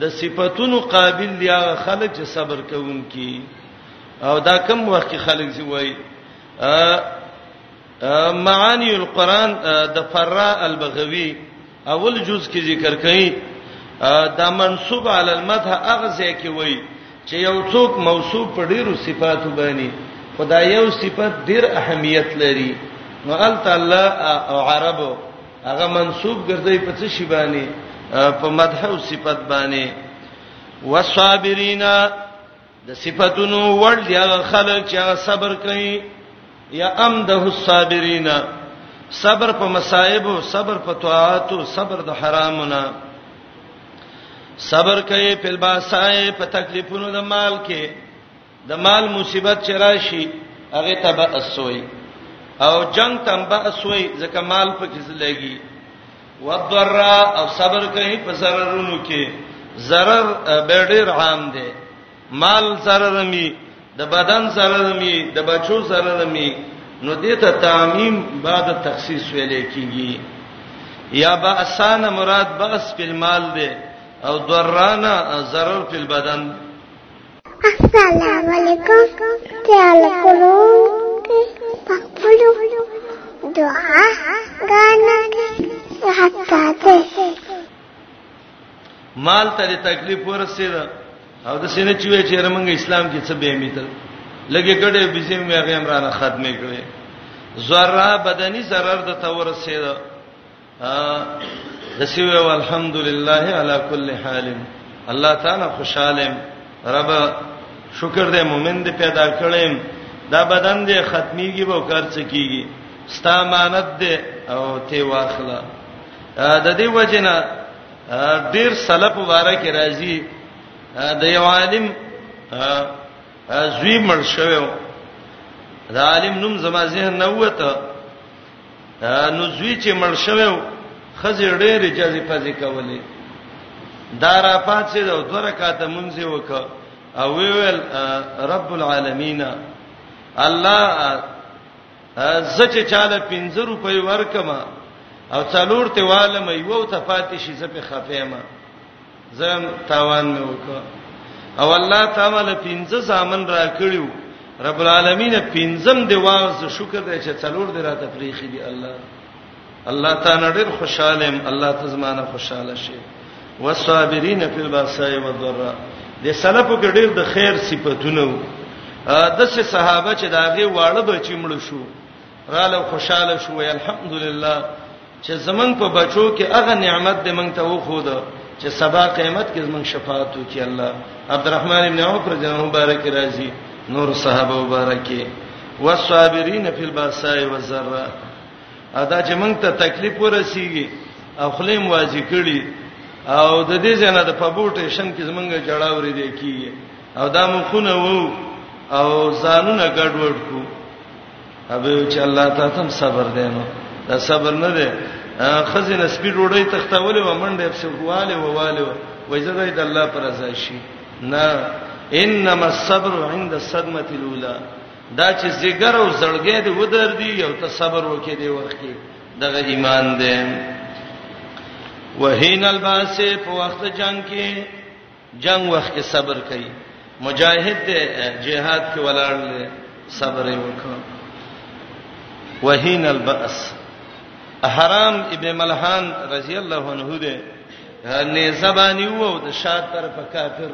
د صفاتونو قابل دی هغه خلک چې صبر کوونکي او دا کم وخت کې خلک زی وای معانی القرآن د فرا البغوی اول جز کې ذکر کړي دا منسوب علی المدح هغه ځای کې وای چې یو څوک موصوف په ډیرو صفاتو باندې خدای یو صفت ډیر اهمیت لري نو ال تعالی او عرب هغه منسوب ګرځي په څه شی باندې په مدح او صفت باندې والصابرینا د صفاتونو وړ دی هغه خلک چې هغه صبر کوي یا امده الصابرین صبر په مصائب او صبر په طاعات او صبر د حرامونه صبر کوي په الباسای په تکلیفونو د مال کې د مال مصیبت چې راشي هغه تبع اسوي او جنگ تم باسوي ځکه مال په کې لګي والضرا او صبر کوي په ضررونو کې ضرر به ډیر عام دی مال ضرر می د بدن ضرر می د بچو ضرر می نو دې ته تعمیم بعد تخصیص ویل کیږي یا باسان مراد باس په مال دی او ضرانا ضرر په بدن دی السلام علیکم خیال کولو کې پخپلو دعا غانا کې حتا ته مال ته تکلیف ورسید او د سینې چې وی چې رمنګ اسلام کې څه به میتل لګي ګډه بزیم مې هغه امرانه ختمې کړې ذره بدني zarar د تور رسید دسی وی الحمدلله علی کل حال الله تعالی خوشاله رب شکر دې مؤمن دې پیدا کړم دا بدن دې ختميږي به کار څه کیږي ستا امانت دې او ته واخله د دې وجنه ډیر سلف مبارک راځي د یو عالم زوی مړ شوی دا عالم نوم زما ذهن نه وته نو زوی چې مړ شوو خزه ډېر جزې پزې کولې دار افات سي د دوه رکعاته مونږ وک او ویل رب العالمین الله زچې چاله 50 روپۍ ورکما او څلور ته والم یو ته پاتې شي زپه خفېما زم تاوان مې وکړ او الله تعالی پنځه ځامن را کړیو رب العالمین پنځم دی واز شکر دی چې څلور دی را تفریخي دی الله الله تعالی ډیر خوشاله ام الله تزمانه خوشاله شي والصابرین فی الباساء والضراء د سلفو کې ډیر د خیر صفاتونه وو د څه صحابه چې داغه واړه بچی مړ شو رااله خوشاله شو الحمدلله چې زمنګ په بچو کې هغه نعمت دې مونږ ته وخود چې سبا قیامت کې زمنګ شفاعت وکي الله عبدالرحمن ابن عوف رضی الله مبارک راضي نور صحابه مبارکي والصابرین فی الباساء والضراء ادا چې مونږ ته تکلیف ورسیږي او خلیم واځي کړي او د دې ځنه د پبوټې شن کې زمونږ جړاوري دی کیږي او دا مونږ خونه وو او ځانونه ګډوډ کو ابه چې الله تعالی تم صبر دینو دا صبر نه دی خزینه سپی ډوډۍ تختولې و منډه په سواله و واله و زړه د الله پر ځای شي نه انما الصبر عند الصدمه الاولى دا چې زیګر او زړګې دې ودر دي او ته صبر وکې دې وخت کې دغه ایمان دې وهین الباس په وخت جنگ کې جنګ وخت کې صبر کوي مجاهد دې جهاد کې ولاړ دې صبر یې وکړ وهین الباس حرام ابن ملحان رضی الله عنه دې نه زبانی وو د شاد تر په کافر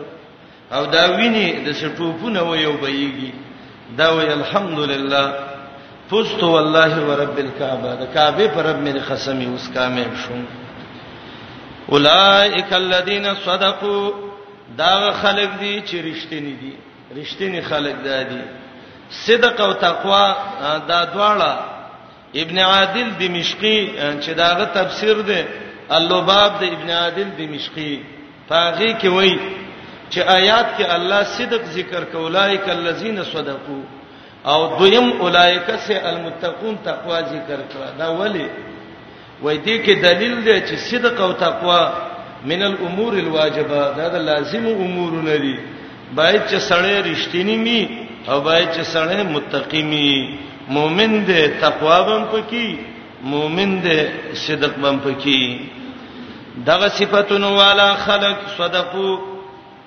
او دا ویني د سټوپونه و یو بېږي دا وی الحمدلله فزت والله ورب الكعبه د کعبه پر رب مې قسم اوس کامیاب شوم اولائک الذین صدقوا دا خلق دي چې رښتینی دي رښتینی خلق دي صدق او تقوا دا دواړه ابن عادل دمشقي چې داغه تفسیر دی اللباب د ابن عادل دمشقي فاغي کې وایي چې آیات کې الله صدق ذکر کولای کلذین صدقو او دویم اولایک سه المتقون تقوا ذکر کړه دا ولی وای دې کې دلیل دی چې صدق او تقوا من الامور الواجبه دا د لازم امور نه دي باید چې سړی رښتینی می او باید چې سړی متقی می مؤمن دې تقوا بم پکې مؤمن دې صدق بم پکې دغه صفاتونو والا خلق صدقو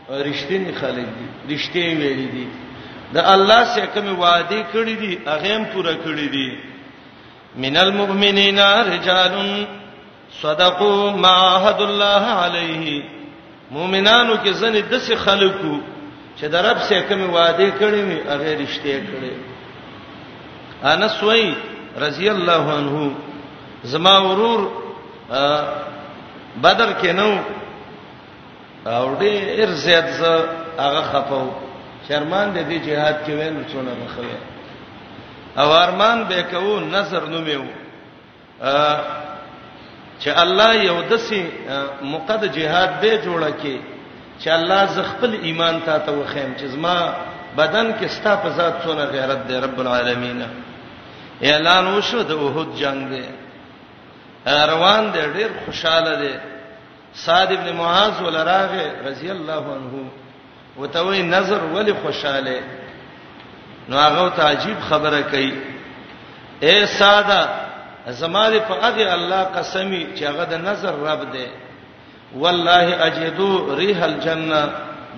رښتینی خلک دي رښتې ویلي دي د الله سره کوم وعده کړی دي هغه هم پوره کړی دي من المؤمنین رجال صدقوا ما عهد الله علیه مؤمنانو کې ځنې د څه خلکو چې د رب سره کوم وعده کړی وي هغه رښتې کړی انس وای رضی الله عنه زما ورور بدر کې نو او ډېر زیات زه هغه خپو شرمان دې دې جهاد کې وینم څونه بخوي او ارمان به کوو نظر نو میو چې الله یو دسي مقد جهاد به جوړ کې چې الله ز خپل ایمان ته ته وخیم چې زما بدن کې ستا په ذات څونه غیرت دی رب العالمین اعلان وشو د وحود جنگ دی روان دی ډیر خوشاله دی سعد ابن معاذ ولراغه رضی الله عنه وتوي نظر ولی خوشاله نو هغه ته عجیب خبره کوي اے ساده زماره په هغه الله قسمی چې هغه د نظر رب دی والله اجدو ريح الجنه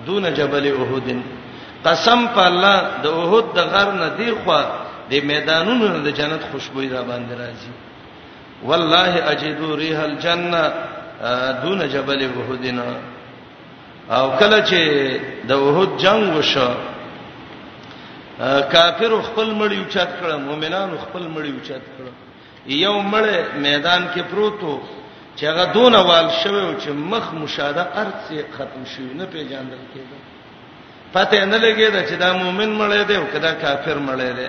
دون جبل احد قسم په الله د احد د غر نه دی خو د میدانونو د جنت خوشبوئی را باندې راځي والله اجدو ريح الجنه دون جبل احد او کله چې د احد جنگ وشو کافر خپل مړی اوچت کړ مؤمنان خپل مړی اوچت کړ یو مړ میدان کې پروتو چې هغه دون وال شوی او چې مخ مشاهده ارڅ ختم شي نه پیژاندل کېده پته نه لګېده چې دا مؤمن مړی دی او کدا کافر مړی دی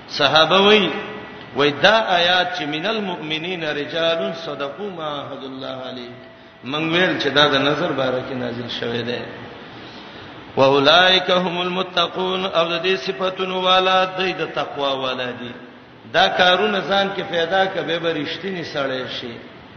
صحابه وای وای دا آیات چې من المؤمنین رجال صدقوا ما عهد الله علیه من ویل چې دا د نظر باره کې نازل شوه دی واولائک هم المتقون او د دې صفاتونو والا د تقوا والا دي دا کارونه ځان کې پیدا کبه برشتنی سړی شي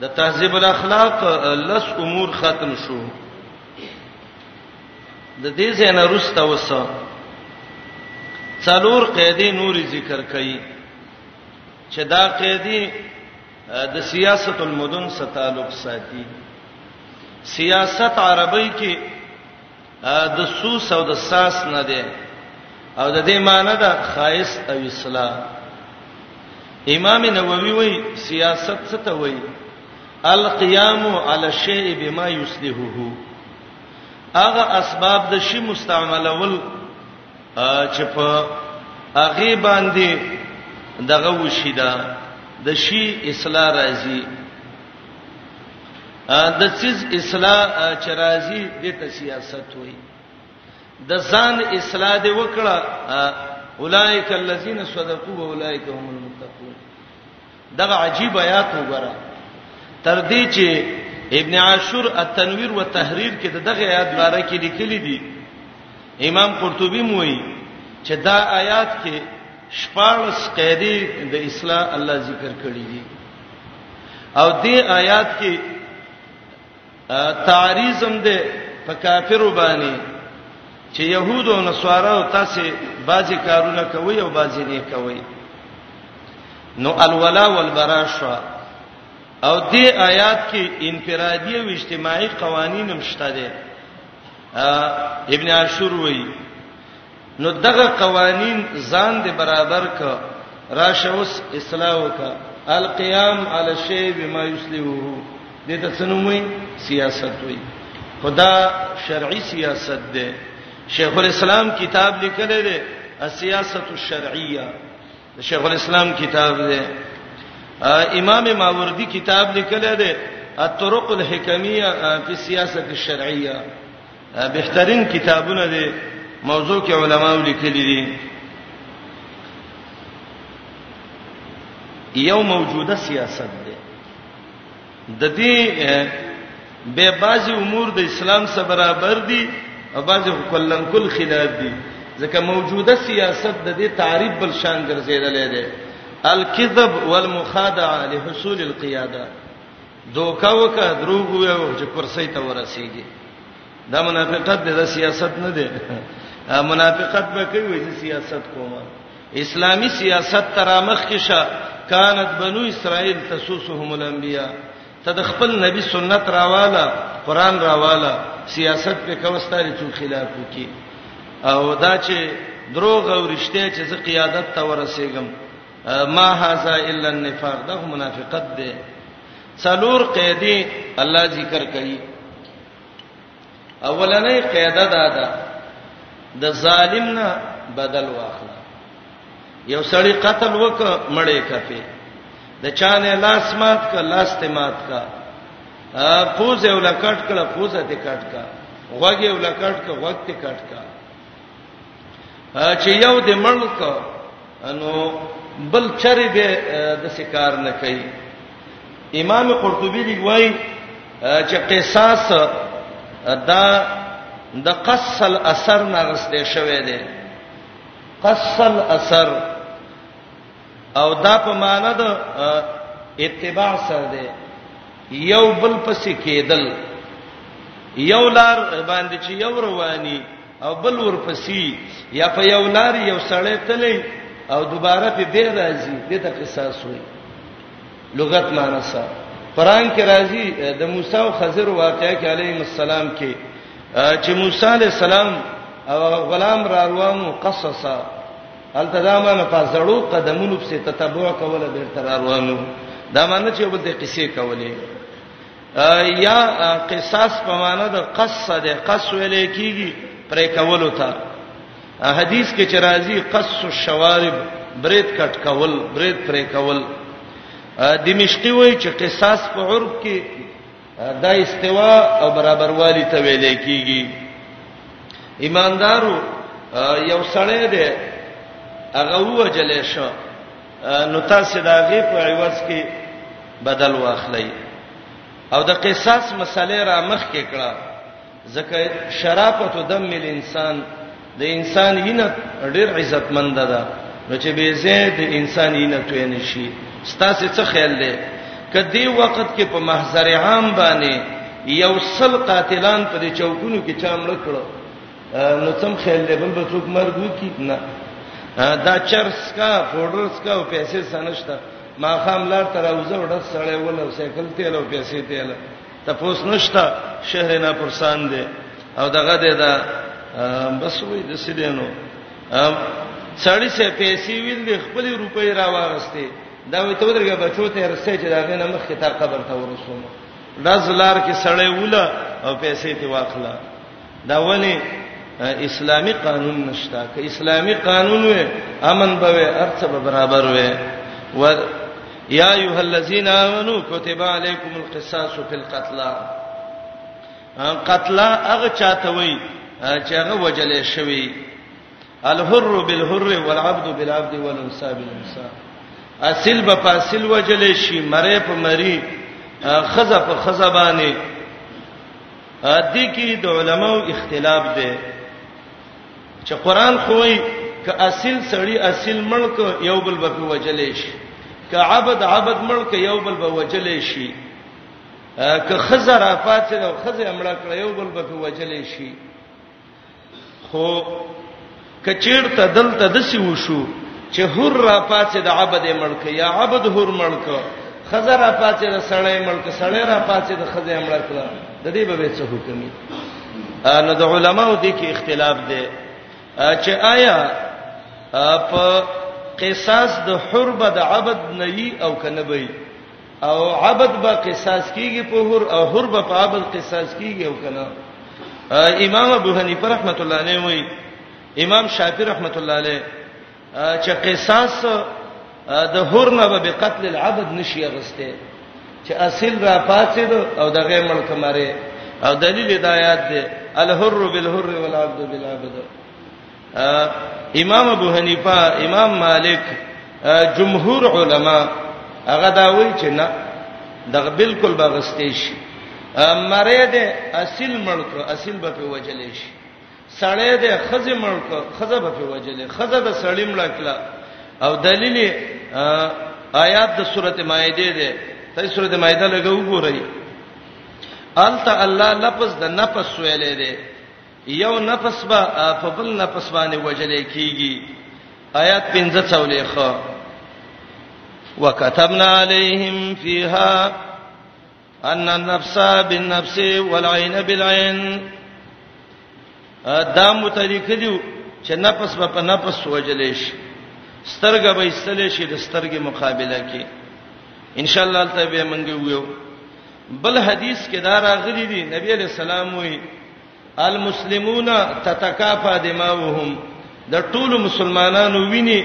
د تهذیب الاخلاق لس امور ختم شو د دې زنه رستا وسه څلور قاعده نوري ذکر کړي چې دا قاعده د سیاست المدن سره تعلق ساتي سیاست عربی کې د سوس او د ساس نه ده او د دې معنی ده خایس او اصلاح امام نووي وای سیاست څه ته وای القيام على الشيء بما يصلحه هغه اسباب د شی مستعملول چې په هغه باندې دغه وشیدا د شی اصلاح راځي د سیز اصلاح چرازی د سیاست وای د ځان اصلاح دی وکړه اولائک الذین صدقوا واولائک هم المتقون دغه عجیب آیات وګوره تر دې چې ابن عاشور التنویر و تحریر کې دغه آیات باره کې لیکلي دي امام قرطبي موي چې دا آیات کې شپارس قیدی د اصلاح الله ذکر کړی دی او دې آیات کې تعریزم دې په کافرو باندې چې يهود او نصارا او تاسو بعضی کارونه کوي او بعضی نه کوي نو الولا والبرا شو او دې آیات کې انفرادي او اجتماعي قوانين هم شته دي ابن عاشور وایي نو دغه قوانین ځان دې برابر ک راشه اوس اصلاح وکا القيام على شی بما يسلوه دې ته څنومي سیاست وي خدا شرعي سیاست ده شیخ الاسلام کتاب لیکل دی السیاست الشرعیه شیخ الاسلام کتاب دی امام ماوردی کتاب لیکل دی الطرق الحکمیه فی السیاست الشرعیه بهترین کتابونه دي موضوع کې علما لیکلي دي یو موجوده سیاست دی د دې به بعضی امور د اسلام سره برابر دي او بعضی کلن کل خلاف دي ځکه موجوده سیاست د دې تعریف بل شان ګرځیدلې ده الکذب والمخادعه لحصول القیاده دوکا وکا دروغ ویو چې کرسي ته ورسیږي دا منافقت دی دا سیاست نه دی منافقت به کوي چې سیاست کومه اسلامی سیاست ترامخ کې شا کانت بنو اسرائیل تسوسهم الانبیاء ته د خپل نبی سنت راواله قران راواله سیاست په کوستاري څو خلاف وکي او دا چې دروغ او رښتیا چې زه قیادت ته ورسېږم ما هاذا الا النفاق دا منافقت دی څلور قیدی الله ذکر کوي اولنې قیده دا ده د ظالم نه بدل واخله یو سړی قتل وک مړې کفي د چانه لاس مات کا لاس ته مات کا پوز یو لکټ کړه پوز ته کټ کا غوګ یو لکټ کا غوګ ته کټ کا چې یو د ملک نو بل چری به د سکار نه کوي امام قرطبي دی وایي چې قصاص دا د قصل اثر نه غسته شوی دی قصل اثر او دا په معنا د اتباع سره دی یو بل پسې کېدل یو لار باندې چې یو رواني او بل ورپسې یا په یو لار یو سړی تللی او دوباره په به راځي دته قصاص وي لغت معنی سره قران کې راځي د موسی او خضر واقعې کې عليهم السلام کې چې موسی عليه السلام او غلام را روانو قصصا التزامن په زړو قدمونو په تتبع کوله بیرته را روانو دا معنی چې وبد قصې کولې یا قصاص په معنا د قص ده قص ویل کیږي پرې کولو ته حدیث کې چې راځي قص الشوارب برید کټ کول برید پرې کول دمشقي وای چې قصاص په عرب کې دا استوا او برابر والی ته ویل کیږي ایماندارو یو سړی دی هغه وجلې شو نو تاسو دا غي په عوض کې بدل واخلئ او د قصاص مسله را مخ کې کړه ځکه شرافت او دم مل انسان د انسان وینه ډېر عزتمند ده نو چې به زید انسان وینه توې نشي ستاسو څه خیال دی کدی وخت کې په محضر عام باندې یو سل قاتلان په چوکونو کې چامړ کړو نو تم خیال دی بل بچوک مرګ وکیت نه دا چرس کا پودرز کا او پیسې سنشتہ ما خام لار تر اوزه وړ سړی ول او سایکل تیل او پیسې تیل تپوس نشتا شهر نه پرسان دی او دغه دی دا بس وې د سیدینو سړی سه پیسې ویل د خپل روپۍ را واغسته دا وې ته ودرګه بچو ته رسې چې دا غنه مخ کتاب قبر ته ورسوم دا زلار کې سړی وله او پیسې ته واخله دا ونه اسلامی قانون نشتا که اسلامی قانون وي امن به وي ارڅ به برابر وي و یا ایه الذین آمنو کتب علیکم القصاص فی القتل قتل هغه چاته وي چې هغه وجلې شوی الحر بالحر والعبد بالعبد والانثى بالانثى اصل به فاصل وجل شي مری په مری خزه په خزه باندې دې کې د علماو اختلاف دی چې قران خوې ک اصل سړی اصل ملک یو بل به وجل شي ک عبد عبد ملک یو بل به وجل شي ک خزه را فاصل او خزه امړه کړ یو بل به وجل شي خو کچیرته دلته د سی وشو چې هر را پاتې د عبد ملک یا عبد هر ملک خزر را پاتې د سړی ملک سړی را پاتې د خزې ملک دا د دې به څه حکمي نو د علماو دي کې اختلاف دی چې آیا په قصاص د حرب د عبد نه او کنه به او عبد به قصاص کیږي په حر او حر به په عبد قصاص کیږي او کنه امام ابو حنیفه رحمۃ اللہ علیہ وی امام شافعی رحمۃ اللہ علیہ چې قصاص د حر نه به قتل العبد نشي غسته چې اصل را پاتې او دغه ملک ماره او دلیل د آیات دی الحر بالحر والعبد بالعبد امام ابو حنیفه امام مالک جمهور علما هغه دا وایي چې نه دغه بالکل بغستې شي مړې دې اصل ملک اصل به په وجلې شي سړې دې خزه ملک خزه به په وجلې خزه د سړی ملک لا او دلیل آیات د سورته مائده ده ته سورته مائده لګو ګورئ الته الله لفظ د نفس ویلې ده یو نفس به په بل نفس باندې وجلې کیږي آیات 15 څولېخه وكتبنا عليهم فيها ان النفس بالنفس والعين بالعين دا متریک دی چې نفس په نفس وجلې شي سترګه به استلې شي د سترګې مقابله کې ان شاء الله تعالی به منګو بل حدیث کې دا راغلي دي نبی علیہ السلام وی المسلمون تتکافا دماؤهم د ټولو مسلمانانو ویني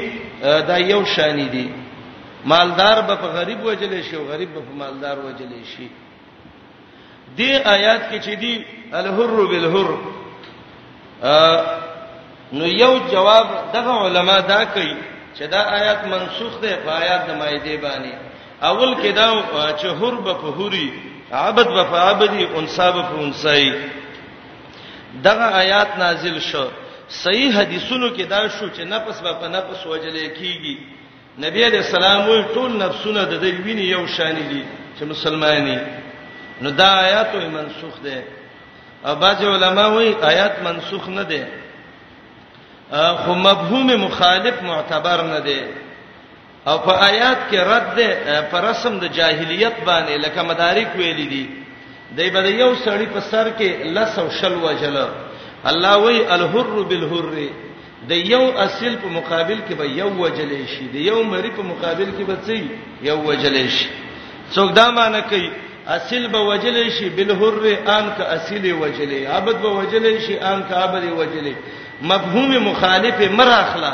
دا یو شان دي مالدار به په غریب وجل شي او غریب به په مالدار وجل شي دې آیات کې چې دي الحر بالحر نو یو جواب دغه علما دا کوي چې دا آیات منسوخ ده په آیات د مایده باندې اول کې دا چې حر به په حوري عبد به په عبدي انصاب په انصای دغه آیات نازل شو صحیح حدیثونو کې دا شو چې نفس به په نفس وجلې کیږي نبی علیہ السلام وی ټول نفسونه د دې ویني یو شان دي چې مسلمانانی نو دا آیات منسوخ ده او بعض علما وی آیات منسوخ نه ده خو مفهوم مخالف معتبر نه ده او په آیات کې رد ده پر رسم د جاهلیت باندې لکه مدارک ویل دي دای بده یو سړی په سر کې لسو شل وجل الله وی الحر بالحر د یو اصل په مقابل کې به یو وجل شي د یو مری په مقابل کې به څه یو وجل شي څوک دا معنی کوي اصل به وجل شي بالحر ان کا اصل وجل عبد به وجل شي ان کا عبد وجل مفهوم مخالف مراخلا